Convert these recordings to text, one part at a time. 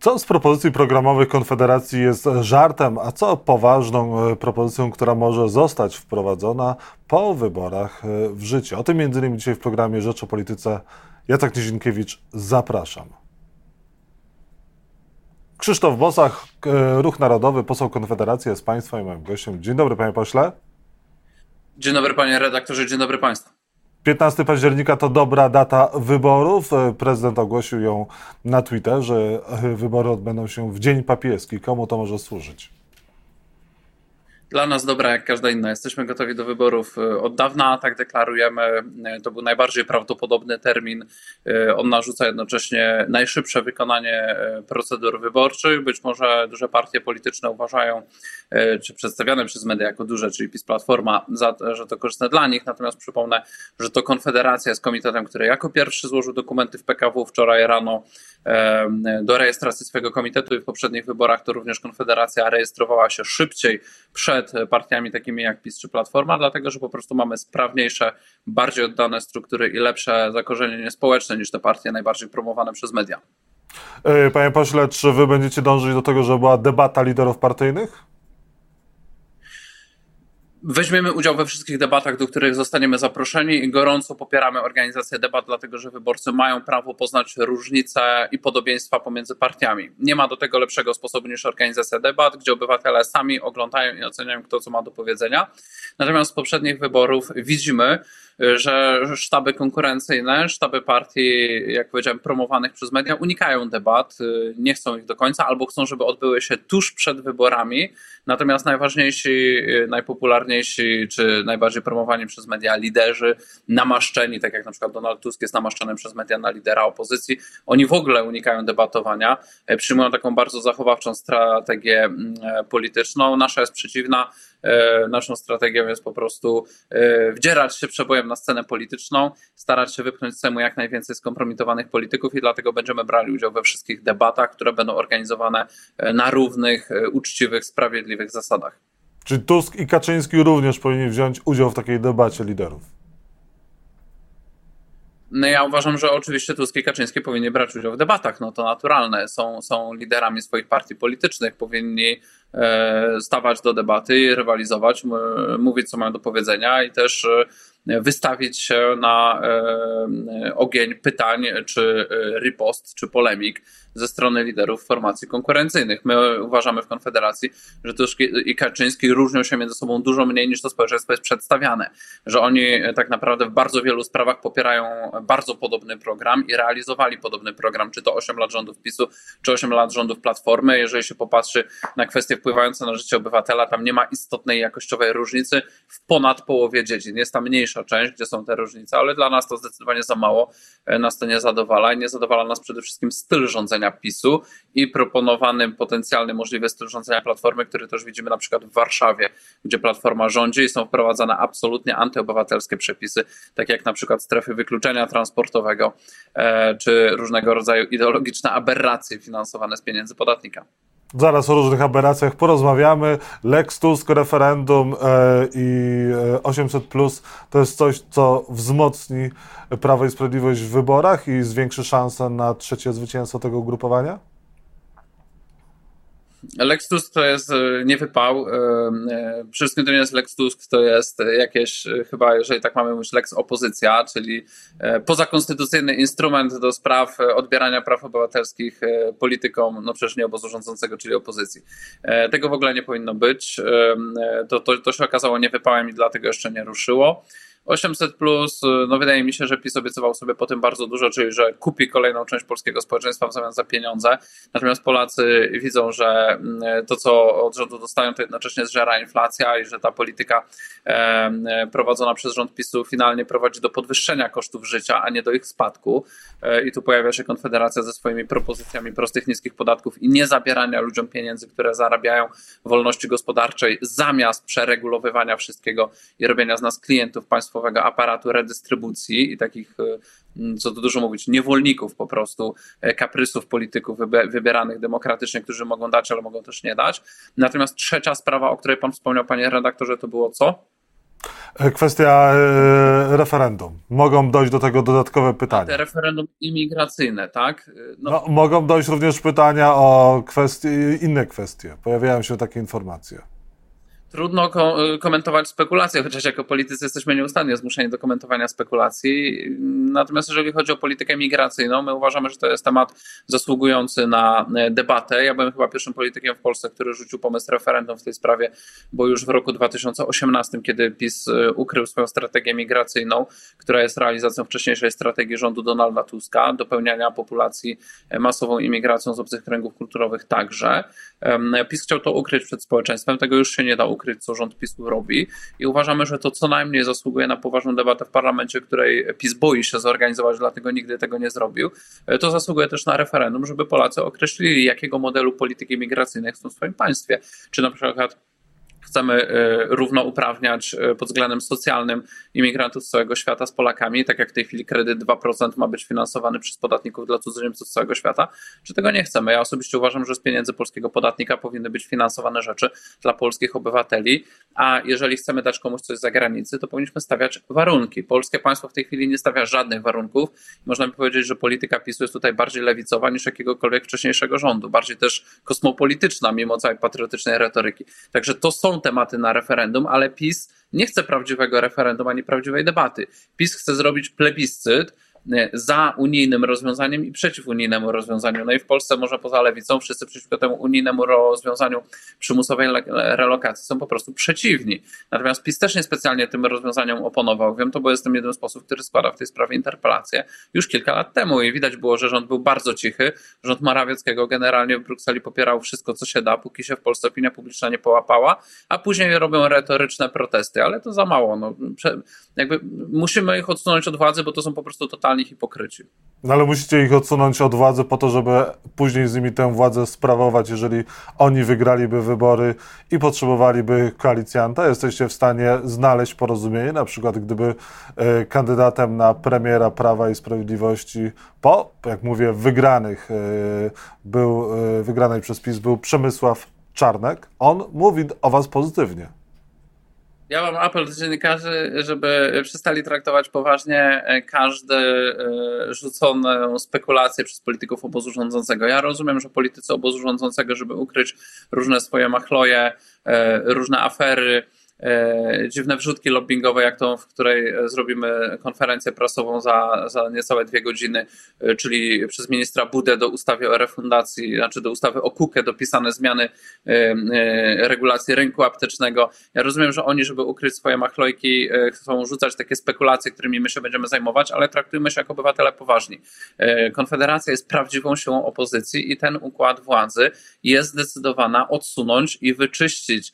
Co z propozycji programowych Konfederacji jest żartem, a co poważną e, propozycją, która może zostać wprowadzona po wyborach e, w życie? O tym innymi dzisiaj w programie Rzecz o Polityce. Jacek Nizinkiewicz, zapraszam. Krzysztof Bosach, e, Ruch Narodowy, poseł Konfederacji jest Państwa i moim gościem. Dzień dobry, panie pośle. Dzień dobry, panie redaktorze, dzień dobry państwu. 15 października to dobra data wyborów. Prezydent ogłosił ją na Twitterze. Wybory odbędą się w dzień papieski. Komu to może służyć? Dla nas dobra jak każda inna. Jesteśmy gotowi do wyborów e, od dawna, tak deklarujemy. E, to był najbardziej prawdopodobny termin. E, on narzuca jednocześnie najszybsze wykonanie procedur wyborczych. Być może duże partie polityczne uważają, czy przedstawiane przez media jako duże, czyli PiS Platforma, za, że to korzystne dla nich. Natomiast przypomnę, że to Konfederacja jest komitetem, który jako pierwszy złożył dokumenty w PKW wczoraj rano do rejestracji swojego komitetu i w poprzednich wyborach to również Konfederacja rejestrowała się szybciej przed partiami takimi jak PiS czy Platforma, dlatego że po prostu mamy sprawniejsze, bardziej oddane struktury i lepsze zakorzenienie społeczne niż te partie najbardziej promowane przez media. E, panie pośle, czy wy będziecie dążyć do tego, żeby była debata liderów partyjnych? Weźmiemy udział we wszystkich debatach, do których zostaniemy zaproszeni i gorąco popieramy organizację debat, dlatego że wyborcy mają prawo poznać różnice i podobieństwa pomiędzy partiami. Nie ma do tego lepszego sposobu niż organizacja debat, gdzie obywatele sami oglądają i oceniają, kto co ma do powiedzenia. Natomiast z poprzednich wyborów widzimy, że sztaby konkurencyjne, sztaby partii, jak powiedziałem, promowanych przez media, unikają debat, nie chcą ich do końca, albo chcą, żeby odbyły się tuż przed wyborami. Natomiast najważniejsi, najpopularniejsi, czy najbardziej promowani przez media liderzy, namaszczeni, tak jak na przykład Donald Tusk jest namaszczony przez media na lidera opozycji, oni w ogóle unikają debatowania, przyjmują taką bardzo zachowawczą strategię mm, polityczną. Nasza jest przeciwna E, naszą strategią jest po prostu e, wdzierać się przebojem na scenę polityczną, starać się wypchnąć z Sejmu jak najwięcej skompromitowanych polityków i dlatego będziemy brali udział we wszystkich debatach, które będą organizowane e, na równych, uczciwych, sprawiedliwych zasadach. Czy Tusk i Kaczyński również powinni wziąć udział w takiej debacie liderów? No ja uważam, że oczywiście Tusk i Kaczyński powinni brać udział w debatach. No to naturalne. Są, są liderami swoich partii politycznych, powinni e, stawać do debaty rywalizować, mówić, co mają do powiedzenia i też e, wystawić się na e, ogień pytań, czy ripost, czy polemik ze strony liderów formacji konkurencyjnych. My uważamy w Konfederacji, że Tusk i Kaczyński różnią się między sobą dużo mniej niż to społeczeństwo jest przedstawiane, że oni tak naprawdę w bardzo wielu sprawach popierają bardzo podobny program i realizowali podobny program, czy to 8 lat rządów PiSu, czy 8 lat rządów Platformy. Jeżeli się popatrzy na kwestie wpływające na życie obywatela, tam nie ma istotnej jakościowej różnicy w ponad połowie dziedzin. Jest tam mniejsza część, gdzie są te różnice, ale dla nas to zdecydowanie za mało, nas to nie zadowala i nie zadowala nas przede wszystkim styl rządzenia PiSu i proponowany potencjalny możliwy styl rządzenia Platformy, który też widzimy na przykład w Warszawie, gdzie Platforma rządzi i są wprowadzane absolutnie antyobywatelskie przepisy, tak jak na przykład strefy wykluczenia transportowego, e, czy różnego rodzaju ideologiczne aberracje finansowane z pieniędzy podatnika. Zaraz o różnych aberracjach porozmawiamy. Lex Tusk, referendum e, i 800 e, plus to jest coś, co wzmocni Prawo i Sprawiedliwość w wyborach i zwiększy szanse na trzecie zwycięstwo tego ugrupowania? Lex Tusk to jest e, nie wypał. E, e, wszystkim to nie jest Lex Tusk, to jest jakieś, chyba jeżeli tak mamy mówić, Lex opozycja, czyli pozakonstytucyjny instrument do spraw odbierania praw obywatelskich politykom, no przecież nie obozu rządzącego, czyli opozycji. Tego w ogóle nie powinno być. To, to, to się okazało niewypałem i dlatego jeszcze nie ruszyło. 800 plus, no wydaje mi się, że PiS obiecywał sobie po tym bardzo dużo, czyli że kupi kolejną część polskiego społeczeństwa w zamian za pieniądze. Natomiast Polacy widzą, że mm, to, co od rządu dostają, to jednocześnie zżera inflacja i że ta polityka prowadzona przez rząd PiSu finalnie prowadzi do podwyższenia kosztów życia, a nie do ich spadku. E, I tu pojawia się Konfederacja ze swoimi propozycjami prostych, niskich podatków i nie zabierania ludziom pieniędzy, które zarabiają wolności gospodarczej, zamiast przeregulowywania wszystkiego i robienia z nas klientów państwowych państwowego aparatu redystrybucji i takich, e, co tu dużo mówić, niewolników po prostu, e, kaprysów polityków wybieranych demokratycznie, którzy mogą dać, ale mogą też nie dać. Natomiast trzecia sprawa, o której pan wspomniał, panie redaktorze, to było co? E, kwestia referendum. Mogą dojść do tego dodatkowe pytania. Te referendum imigracyjne, tak? No. No, mogą dojść również pytania o kwestie, inne kwestie. Pojawiają się takie informacje. Trudno ko komentować spekulacje, chociaż jako politycy jesteśmy nieustannie zmuszeni do komentowania spekulacji. Natomiast jeżeli chodzi o politykę migracyjną, my uważamy, że to jest temat zasługujący na e, debatę. Ja byłem chyba pierwszym politykiem w Polsce, który rzucił pomysł referendum w tej sprawie, bo już w roku 2018, kiedy PiS e, ukrył swoją strategię migracyjną, która jest realizacją wcześniejszej strategii rządu Donalda Tuska, dopełniania populacji e, masową imigracją z obcych kręgów kulturowych także. PiS chciał to ukryć przed społeczeństwem, tego już się nie da ukryć ukryć, co rząd PiSu robi i uważamy, że to co najmniej zasługuje na poważną debatę w parlamencie, której PiS boi się zorganizować, dlatego nigdy tego nie zrobił. E, to zasługuje też na referendum, żeby Polacy określili, jakiego modelu polityki migracyjnej chcą w swoim państwie. Czy na przykład chcemy e, równouprawniać e, pod względem socjalnym imigrantów z całego świata z Polakami, tak jak w tej chwili kredyt 2% ma być finansowany przez podatników dla cudzoziemców z całego świata, czy tego nie chcemy? Ja osobiście uważam, że z pieniędzy polskiego podatnika powinny być finansowane rzeczy dla polskich obywateli, a jeżeli chcemy dać komuś coś z zagranicy, to powinniśmy stawiać warunki. Polskie państwo w tej chwili nie stawia żadnych warunków. Można by powiedzieć, że polityka PiSu jest tutaj bardziej lewicowa niż jakiegokolwiek wcześniejszego rządu, bardziej też kosmopolityczna, mimo całej patriotycznej retoryki. Także to są tematy na referendum, ale PiS nie chce prawdziwego referendum ani prawdziwej debaty. PiS chce zrobić plebiscyt, za unijnym rozwiązaniem i przeciw unijnemu rozwiązaniu. No i w Polsce może poza lewicą wszyscy przeciwko temu unijnemu rozwiązaniu przymusowej relokacji są po prostu przeciwni. Natomiast PiS też niespecjalnie tym rozwiązaniom oponował. Wiem to, bo jestem jednym z posłów, który składa w tej sprawie interpelację już kilka lat temu i widać było, że rząd był bardzo cichy. Rząd Morawieckiego generalnie w Brukseli popierał wszystko, co się da, póki się w Polsce opinia publiczna nie połapała, a później robią retoryczne protesty, ale to za mało. No, jakby musimy ich odsunąć od władzy, bo to są po prostu totalnie hipokryci. No ale musicie ich odsunąć od władzy po to, żeby później z nimi tę władzę sprawować, jeżeli oni wygraliby wybory i potrzebowaliby koalicjanta. Jesteście w stanie znaleźć porozumienie, na przykład gdyby e, kandydatem na premiera Prawa i Sprawiedliwości po, jak mówię, wygranych e, był, e, wygranej przez PiS był Przemysław Czarnek. On mówi o was pozytywnie. Ja mam apel do dziennikarzy, żeby przestali traktować poważnie e, każde e, rzuconą spekulację przez polityków obozu rządzącego. Ja rozumiem, że politycy obozu rządzącego, żeby ukryć różne swoje machloje, e, różne afery, dziwne wrzutki lobbyingowe, jak tą, w której zrobimy konferencję prasową za, za niecałe dwie godziny, e, czyli przez ministra Budę do ustawy o refundacji, znaczy do ustawy o KUKE dopisane zmiany e, regulacji rynku aptecznego. Ja rozumiem, że oni, żeby ukryć swoje machlojki, chcą rzucać takie spekulacje, którymi my się będziemy zajmować, ale traktujmy się jako obywatele poważni. Konfederacja jest prawdziwą siłą opozycji i ten układ władzy jest zdecydowana odsunąć i wyczyścić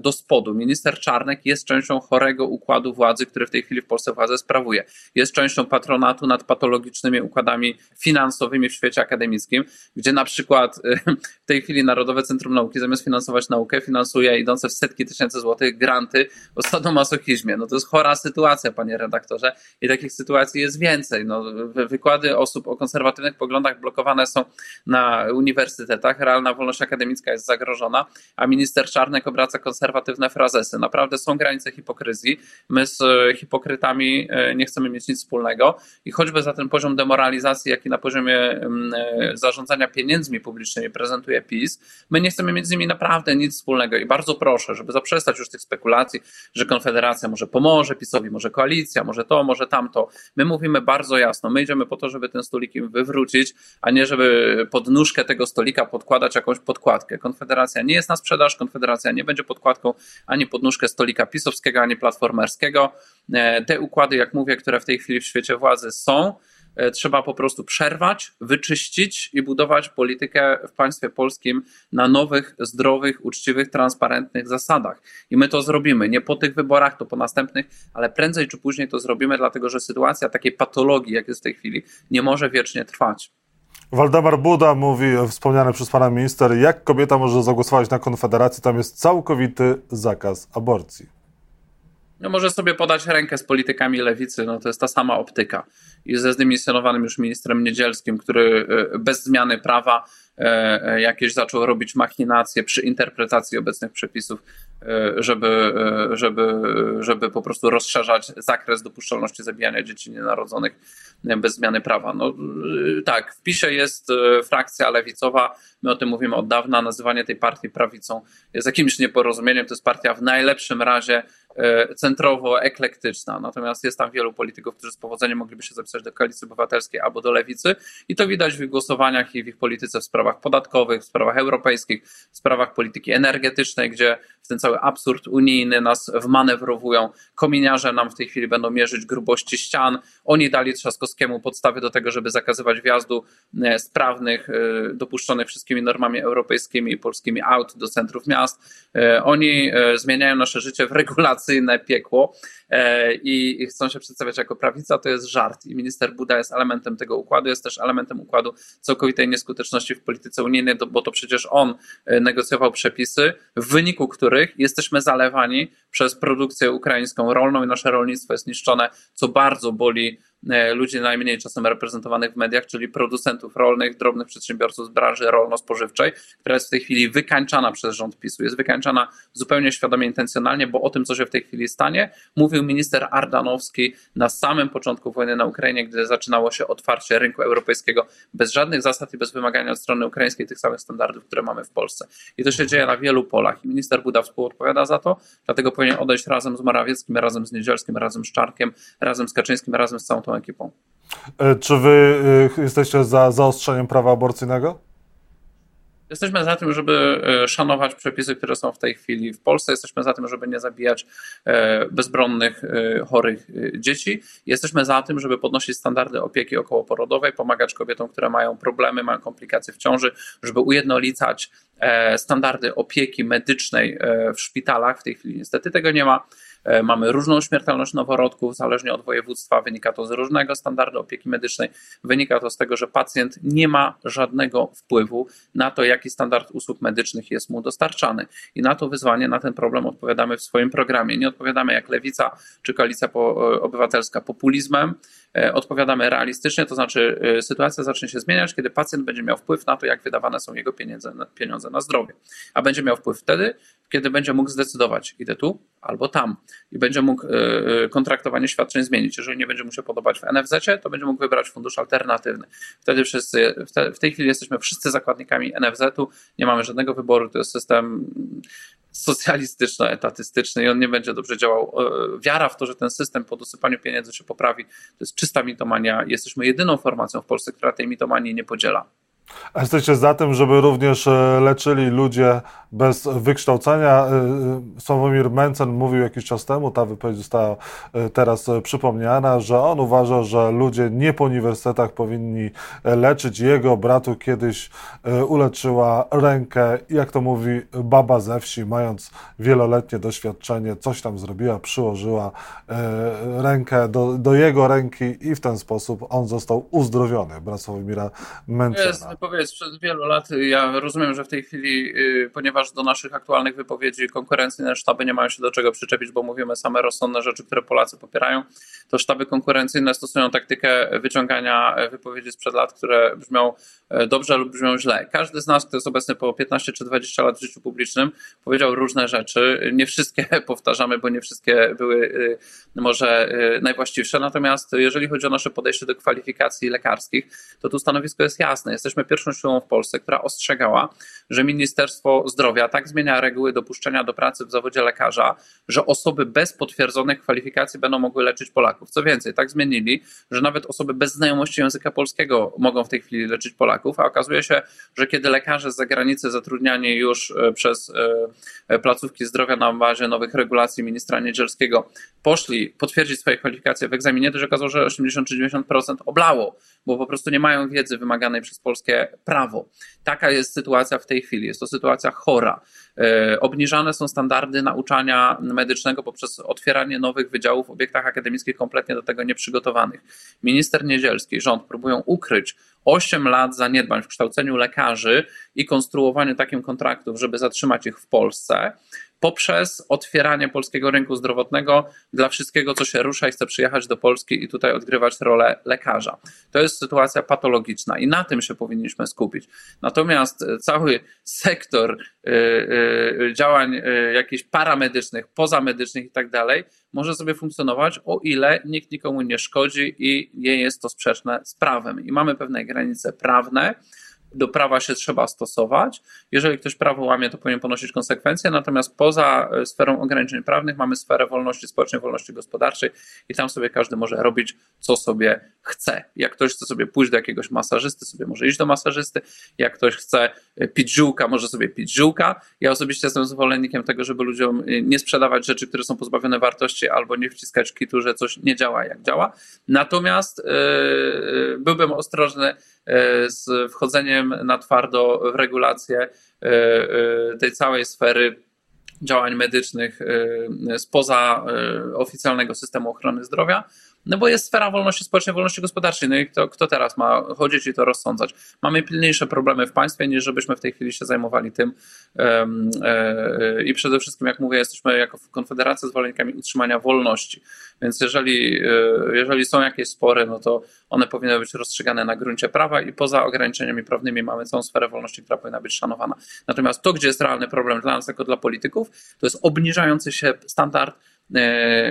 do spodu. Minister Czarnek jest częścią chorego układu władzy, który w tej chwili w Polsce władzę sprawuje. Jest częścią patronatu nad patologicznymi układami finansowymi w świecie akademickim, gdzie na przykład w tej chwili Narodowe Centrum Nauki zamiast finansować naukę, finansuje idące w setki tysięcy złotych granty o sadomasochizmie. No to jest chora sytuacja, panie redaktorze, i takich sytuacji jest więcej. No, wykłady osób o konserwatywnych poglądach blokowane są na uniwersytetach, realna wolność akademicka jest zagrożona, a minister Czarnek Czarnek obraca konserwatywne frazesy. Naprawdę są granice hipokryzji. My z e, hipokrytami e, nie chcemy mieć nic wspólnego i choćby za ten poziom demoralizacji, jaki na poziomie mm, e, zarządzania pieniędzmi publicznymi prezentuje PiS, my nie chcemy mieć z nimi naprawdę nic wspólnego i bardzo proszę, żeby zaprzestać już tych spekulacji, że Konfederacja może pomoże PiSowi, może koalicja, może to, może tamto. My mówimy bardzo jasno, my idziemy po to, żeby ten stolik im wywrócić, a nie żeby pod nóżkę tego stolika podkładać jakąś podkładkę. Konfederacja nie jest na sprzedaż, Konfederacja nie będzie podkładką ani podnóżkę stolika pisowskiego, ani platformerskiego. E, te układy, jak mówię, które w tej chwili w świecie władzy są, e, trzeba po prostu przerwać, wyczyścić i budować politykę w państwie polskim na nowych, zdrowych, uczciwych, transparentnych zasadach. I my to zrobimy. Nie po tych wyborach, to po następnych, ale prędzej czy później to zrobimy, dlatego że sytuacja takiej patologii, jak jest w tej chwili, nie może wiecznie trwać. Waldemar Buda mówi, wspomniany przez pana minister, jak kobieta może zagłosować na Konfederacji, tam jest całkowity zakaz aborcji. No może sobie podać rękę z politykami lewicy, no to jest ta sama optyka. I ze zdymisjonowanym już ministrem Niedzielskim, który e, bez zmiany prawa e, e, jakieś zaczął robić machinacje przy interpretacji obecnych przepisów, żeby, żeby, żeby po prostu rozszerzać zakres dopuszczalności zabijania dzieci nienarodzonych bez zmiany prawa. No tak, w PiSie jest frakcja lewicowa, my o tym mówimy od dawna, nazywanie tej partii prawicą jest jakimś nieporozumieniem, to jest partia w najlepszym razie centrowo-eklektyczna. Natomiast jest tam wielu polityków, którzy z powodzeniem mogliby się zapisać do koalicji obywatelskiej albo do lewicy i to widać w ich głosowaniach i w ich polityce w sprawach podatkowych, w sprawach europejskich, w sprawach polityki energetycznej, gdzie w ten cały absurd unijny nas wmanewrowują. Kominiarze nam w tej chwili będą mierzyć grubości ścian. Oni dali Trzaskowskiemu podstawy do tego, żeby zakazywać wjazdu e, sprawnych, e, dopuszczonych wszystkimi normami europejskimi i polskimi aut do centrów miast. Oni zmieniają nasze życie w regulacji korporacyjne piekło i chcą się przedstawiać jako prawica, to jest żart. I minister Buda jest elementem tego układu, jest też elementem układu całkowitej nieskuteczności w polityce unijnej, bo to przecież on e, negocjował przepisy, w wyniku których jesteśmy zalewani przez produkcję ukraińską rolną i nasze rolnictwo jest niszczone, co bardzo boli E, ludzi najmniej czasem reprezentowanych w mediach, czyli producentów rolnych, drobnych przedsiębiorców z branży rolno-spożywczej, która jest w tej chwili wykańczana przez rząd PiSu. Jest wykańczana zupełnie świadomie, intencjonalnie, bo o tym, co się w tej chwili stanie, mówił minister Ardanowski na samym początku wojny na Ukrainie, gdy zaczynało się otwarcie rynku europejskiego bez żadnych zasad i bez wymagania od strony ukraińskiej tych samych standardów, które mamy w Polsce. I to się dzieje na wielu polach. I minister Buda współodpowiada za to, dlatego powinien odejść razem z Morawieckim, razem z Niedzielskim, razem z Czarkiem, razem z Kaczyńskim, razem z całą tą ekipą. E, czy wy e, jesteście za zaostrzeniem prawa aborcyjnego? Jesteśmy za tym, żeby e, szanować przepisy, które są w tej chwili w Polsce. Jesteśmy za tym, żeby nie zabijać bezbronnych, chorych dzieci. Jesteśmy za tym, żeby podnosić standardy opieki okołoporodowej, pomagać kobietom, które mają problemy, mają komplikacje w ciąży, żeby ujednolicać standardy opieki medycznej w szpitalach. W tej chwili niestety tego nie ma. E, mamy różną śmiertelność noworodków, zależnie od województwa. Wynika to z różnego standardu opieki medycznej. Wynika to z tego, że pacjent nie ma żadnego wpływu na to, jaki standard usług medycznych jest mu dostarczany. I na to wyzwanie, na ten problem odpowiadamy w swoim programie. Nie odpowiadamy jak lewica czy koalicja obywatelska populizmem, e, odpowiadamy realistycznie, to znaczy e, sytuacja zacznie się zmieniać, kiedy pacjent będzie miał wpływ na to, jak wydawane są jego pieniądze, pieniądze na zdrowie. A będzie miał wpływ wtedy, kiedy będzie mógł zdecydować, idę tu albo tam i będzie mógł e, e, kontraktowanie świadczeń zmienić. Jeżeli nie będzie mu się podobać w NFZ, to będzie mógł wybrać fundusz alternatywny. Wtedy wszyscy, w tej chwili jesteśmy wszyscy zakładnikami NFZ-u, nie mamy żadnego wyboru, to jest system socjalistyczno-etatystyczny i on nie będzie dobrze działał. E, wiara w to, że ten system po dosypaniu pieniędzy się poprawi, to jest czysta mitomania. Jesteśmy jedyną formacją w Polsce, która tej mitomanii nie podziela. A jesteście za tym, żeby również e, leczyli ludzie bez wykształcenia. E, e, Sławomir Mencen mówił jakiś czas temu, ta wypowiedź została teraz przypomniana, że on uważa, że ludzie nie po uniwersytetach powinni leczyć. Jego bratu kiedyś uleczyła rękę, jak to mówi baba ze wsi, mając wieloletnie doświadczenie, coś tam zrobiła, przyłożyła rękę do, do jego ręki i w ten sposób on został uzdrowiony, brat Sławomira Mencena wypowiedź przez wielu lat. Ja rozumiem, że w tej chwili, y, ponieważ do naszych aktualnych wypowiedzi konkurencyjne sztaby nie mają się do czego przyczepić, bo mówimy same rozsądne rzeczy, które Polacy popierają, to sztaby konkurencyjne stosują taktykę wyciągania wypowiedzi sprzed lat, które brzmią e, dobrze lub brzmią źle. Każdy z nas, kto jest obecny po 15 czy 20 lat w życiu publicznym, powiedział różne rzeczy. Nie wszystkie powtarzamy, bo nie wszystkie były y, może y, najwłaściwsze. Natomiast jeżeli chodzi o nasze podejście do kwalifikacji lekarskich, to tu stanowisko jest jasne. Jesteśmy pierwszą siłą w Polsce, która ostrzegała, że Ministerstwo Zdrowia tak zmienia reguły dopuszczenia do pracy w zawodzie lekarza, że osoby bez potwierdzonych kwalifikacji będą mogły leczyć Polaków. Co więcej, tak zmienili, że nawet osoby bez znajomości języka polskiego mogą w tej chwili leczyć Polaków, a okazuje się, że kiedy lekarze z zagranicy zatrudniani już e, przez e, placówki zdrowia na bazie nowych regulacji ministra Niedzielskiego poszli potwierdzić swoje kwalifikacje w egzaminie, to się okazało, że 80 czy 90% oblało, bo po prostu nie mają wiedzy wymaganej przez polskie prawo. Taka jest sytuacja w tej chwili. Jest to sytuacja chora. E, obniżane są standardy nauczania medycznego poprzez otwieranie nowych wydziałów w obiektach akademickich kompletnie do tego nieprzygotowanych. Minister Niedzielski, rząd próbują ukryć 8 lat zaniedbań w kształceniu lekarzy i konstruowaniu takim kontraktów, żeby zatrzymać ich w Polsce poprzez otwieranie polskiego rynku zdrowotnego dla wszystkiego, co się rusza i chce przyjechać do Polski i tutaj odgrywać rolę lekarza. To jest sytuacja patologiczna i na tym się powinniśmy skupić. Natomiast cały sektor działań jakichś paramedycznych, pozamedycznych i tak dalej, może sobie funkcjonować, o ile nikt nikomu nie szkodzi i nie jest to sprzeczne z prawem. I mamy pewne granice prawne, do prawa się trzeba stosować. Jeżeli ktoś prawo łamie, to powinien ponosić konsekwencje, natomiast poza e, sferą ograniczeń prawnych mamy sferę wolności społecznej, wolności gospodarczej i tam sobie każdy może robić, co sobie chce. Jak ktoś chce sobie pójść do jakiegoś masażysty, sobie może iść do masażysty. Jak ktoś chce e, pić żółka, może sobie pić żółka. Ja osobiście jestem zwolennikiem tego, żeby ludziom e, nie sprzedawać rzeczy, które są pozbawione wartości albo nie wciskać kitu, że coś nie działa jak działa. Natomiast yy, byłbym ostrożny z wchodzeniem na twardo w regulację e, e, tej całej sfery działań medycznych e, spoza oficjalnego systemu ochrony zdrowia, no bo jest sfera wolności społecznej, wolności gospodarczej. No i kto, kto teraz ma chodzić i to rozsądzać? Mamy pilniejsze problemy w państwie, niż żebyśmy w tej chwili się zajmowali tym. I przede wszystkim, jak mówię, jesteśmy jako Konfederacja zwolennikami utrzymania wolności. Więc jeżeli, e, jeżeli są jakieś spory, no to one powinny być rozstrzygane na gruncie prawa i poza ograniczeniami prawnymi mamy całą sferę wolności, która powinna być szanowana. Natomiast to, gdzie jest realny problem dla nas, jako dla polityków, to jest obniżający się standard E,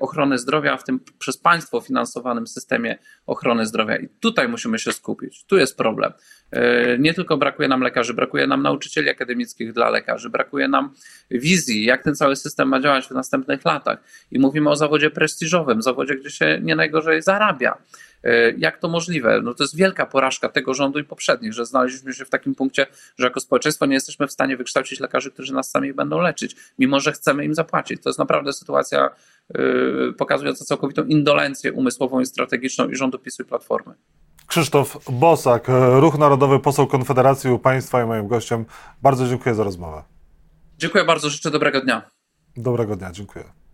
ochrony zdrowia w tym przez państwo finansowanym systemie ochrony zdrowia. I tutaj musimy się skupić. Tu jest problem. E, nie tylko brakuje nam lekarzy, brakuje nam nauczycieli akademickich dla lekarzy, brakuje nam wizji, jak ten cały system ma działać w następnych latach. I mówimy o zawodzie prestiżowym, zawodzie, gdzie się nie najgorzej zarabia. E, jak to możliwe? No to jest wielka porażka tego rządu i poprzednich, że znaleźliśmy się w takim punkcie, że jako społeczeństwo nie jesteśmy w stanie wykształcić lekarzy, którzy nas sami będą leczyć, mimo że chcemy im zapłacić. To jest naprawdę sytuacja yy, pokazująca całkowitą indolencję umysłową i strategiczną i rządu PiSu i Platformy. Krzysztof Bosak, Ruch Narodowy, poseł Konfederacji u Państwa i moim gościem. Bardzo dziękuję za rozmowę. Dziękuję bardzo, życzę dobrego dnia. Dobrego dnia, dziękuję.